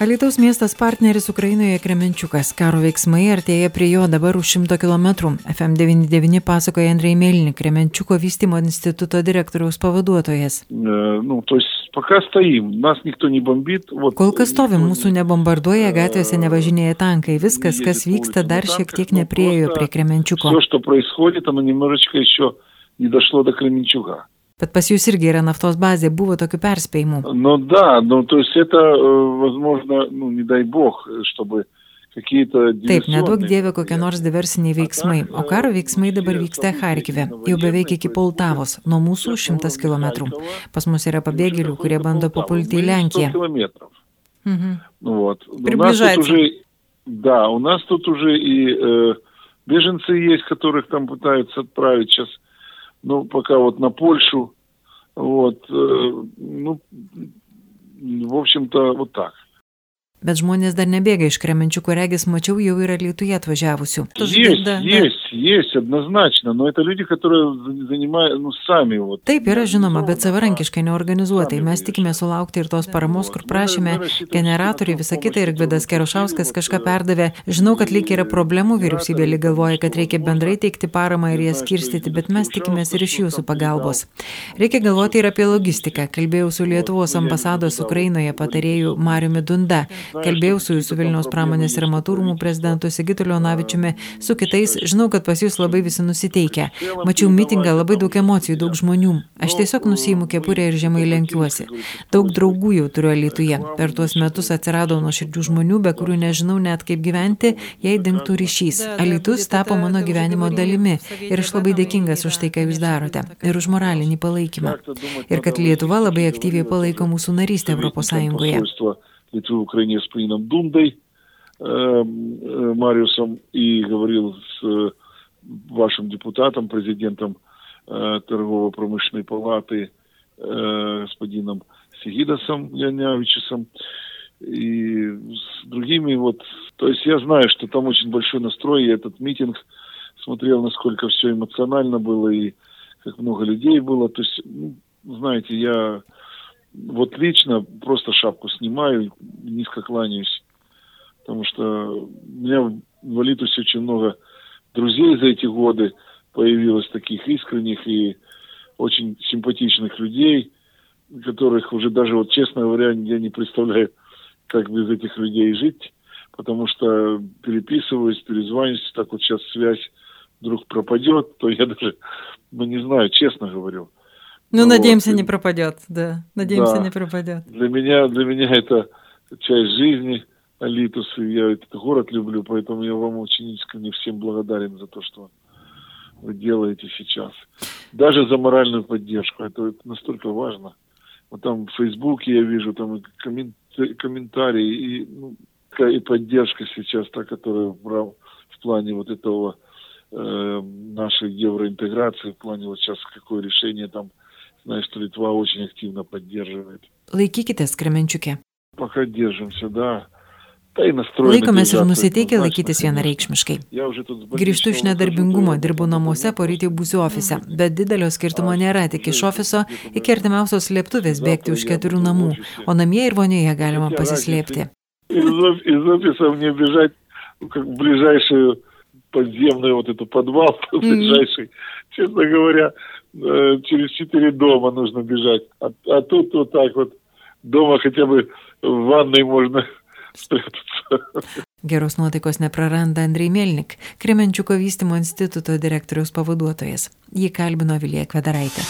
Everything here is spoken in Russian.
Alitaus miestas partneris Ukrainoje Kremenčiukas. Karo veiksmai artėja prie jo dabar už 100 km. FM99 pasakoja Andrei Melnik, Kremenčiuko vystimo instituto direktoriaus pavaduotojas. Э, ну, то есть пока стоим, нас никто не бомбит. Вот, Kol kas stovim, mūsų nebombarduoja, gatvėse nevažinėja tankai, viskas, kas vyksta, dar šiek tiek nepriejo prie Kremenčiuko. Все, что происходит, оно немножечко еще не дошло до Кременчуга. Bet pas jūs irgi yra naftos bazė, buvo tokių perspėjimų. Ну да, ну то есть это, возможно, ну не дай бог, чтобы Taip, nedaug dievė kokie nors diversiniai veiksmai, o karo veiksmai dabar vyksta Harkive, jau beveik iki Poltavos, nuo mūsų šimtas kilometrų. Pas mus yra pabėgėlių, kurie bando papulti į Lenkiją. Угу. Вот. Приближается. Уже, да, у нас тут уже и э, беженцы есть, которых там пытаются отправить сейчас ну, пока вот на Польшу, вот, э, ну, в общем-то, вот так. Bet žmonės dar nebėga iš Kremenčiuko, regis, mačiau, jau yra Lietuvoje atvažiavusių. Есть, да, есть, да. есть, однозначно, но это люди, которые занимают, ну, сами вот. Taip, yra žinoma, bet savarankiškai neorganizuotai. Mes tikime sulaukti ir tos paramos, kur prašėme generatoriai, visą kitą ir Gvidas Kerošauskas kažką perdavė. Žinau, kad lyg yra problemų, vyriausybė lyg galvoja, kad reikia bendrai teikti paramą ir jas skirstyti, bet mes tikimės ir iš jūsų pagalbos. Reikia galvoti ir apie logistiką. Kalbėjau su Lietuvos ambasados Ukrainoje patarėju Mariumi Dunda. Kalbėjau su jūsų Vilniaus pramonės ir amatų rūmų prezidentu Sigitu Leonavičiumi, su kitais, žinau, kad pas jūs labai visi nusiteikę. Mačiau mitingą, labai daug emocijų, daug žmonių. Aš tiesiog nusijimu kepurę ir žemai lenkiuosi. Daug draugų jau turiu Lietuvoje. Per tuos metus atsirado nuoširdžių žmonių, be kurių nežinau net kaip gyventi, jei dinktų ryšys. Alitus tapo mano gyvenimo dalimi ir aš labai dėkingas už tai, ką jūs darote ir už moralinį palaikymą. Ir kad Lietuva labai aktyviai palaiko mūsų narystę Europos Sąjungoje. Литвы в Украине с Паином Дундой, э, э, Мариусом, и говорил с э, вашим депутатом, президентом э, торгово-промышленной палаты, господином Сигидасом Леонявичесом и с другими вот. То есть я знаю, что там очень большой настрой, и этот митинг смотрел, насколько все эмоционально было и как много людей было. То есть, ну, знаете, я вот лично просто шапку снимаю, низко кланяюсь, потому что у меня в Алитусе очень много друзей за эти годы появилось таких искренних и очень симпатичных людей, которых уже даже, вот честно говоря, я не представляю, как без этих людей жить, потому что переписываюсь, перезваниваюсь, так вот сейчас связь вдруг пропадет, то я даже, ну не знаю, честно говорю, ну, ну надеемся, вот. не пропадет, да. Надеемся, да. не пропадет. Для меня, для меня это часть жизни, Алитус, и я этот город люблю, поэтому я вам очень искренне всем благодарен за то, что вы делаете сейчас. Даже за моральную поддержку. Это, это настолько важно. Вот там в Фейсбуке я вижу там и комментарии, и, ну, и поддержка сейчас, та, которая в, в плане вот этого э, нашей евроинтеграции, в плане вот сейчас какое решение там Знаю, что Литва очень активно поддерживает. Laikykitės Kremenčiuke. Пока держимся, да. Laikomės ir nusiteikę laikytis vienareikšmiškai. Grįžtu iš nedarbingumo, dirbu namuose, porytį būsiu ofise, bet didelio skirtumo nėra, tik iš ofiso iki artimiausios slėptuvės bėgti už keturių namų, o namie ir vonioje galima pasislėpti. Из офиса мне бежать как подземную вот эту подвал ближайший, честно говоря, Э, через четыре дома нужно бежать. А, а тут вот так вот дома хотя бы в ванной можно spėtus. Geros nuotaikos nepraranda Andrei Melnik, Kremenčiuko vystimo instituto direktoriaus pavaduotojas. Jį kalbino Vilija Kvedaraitė.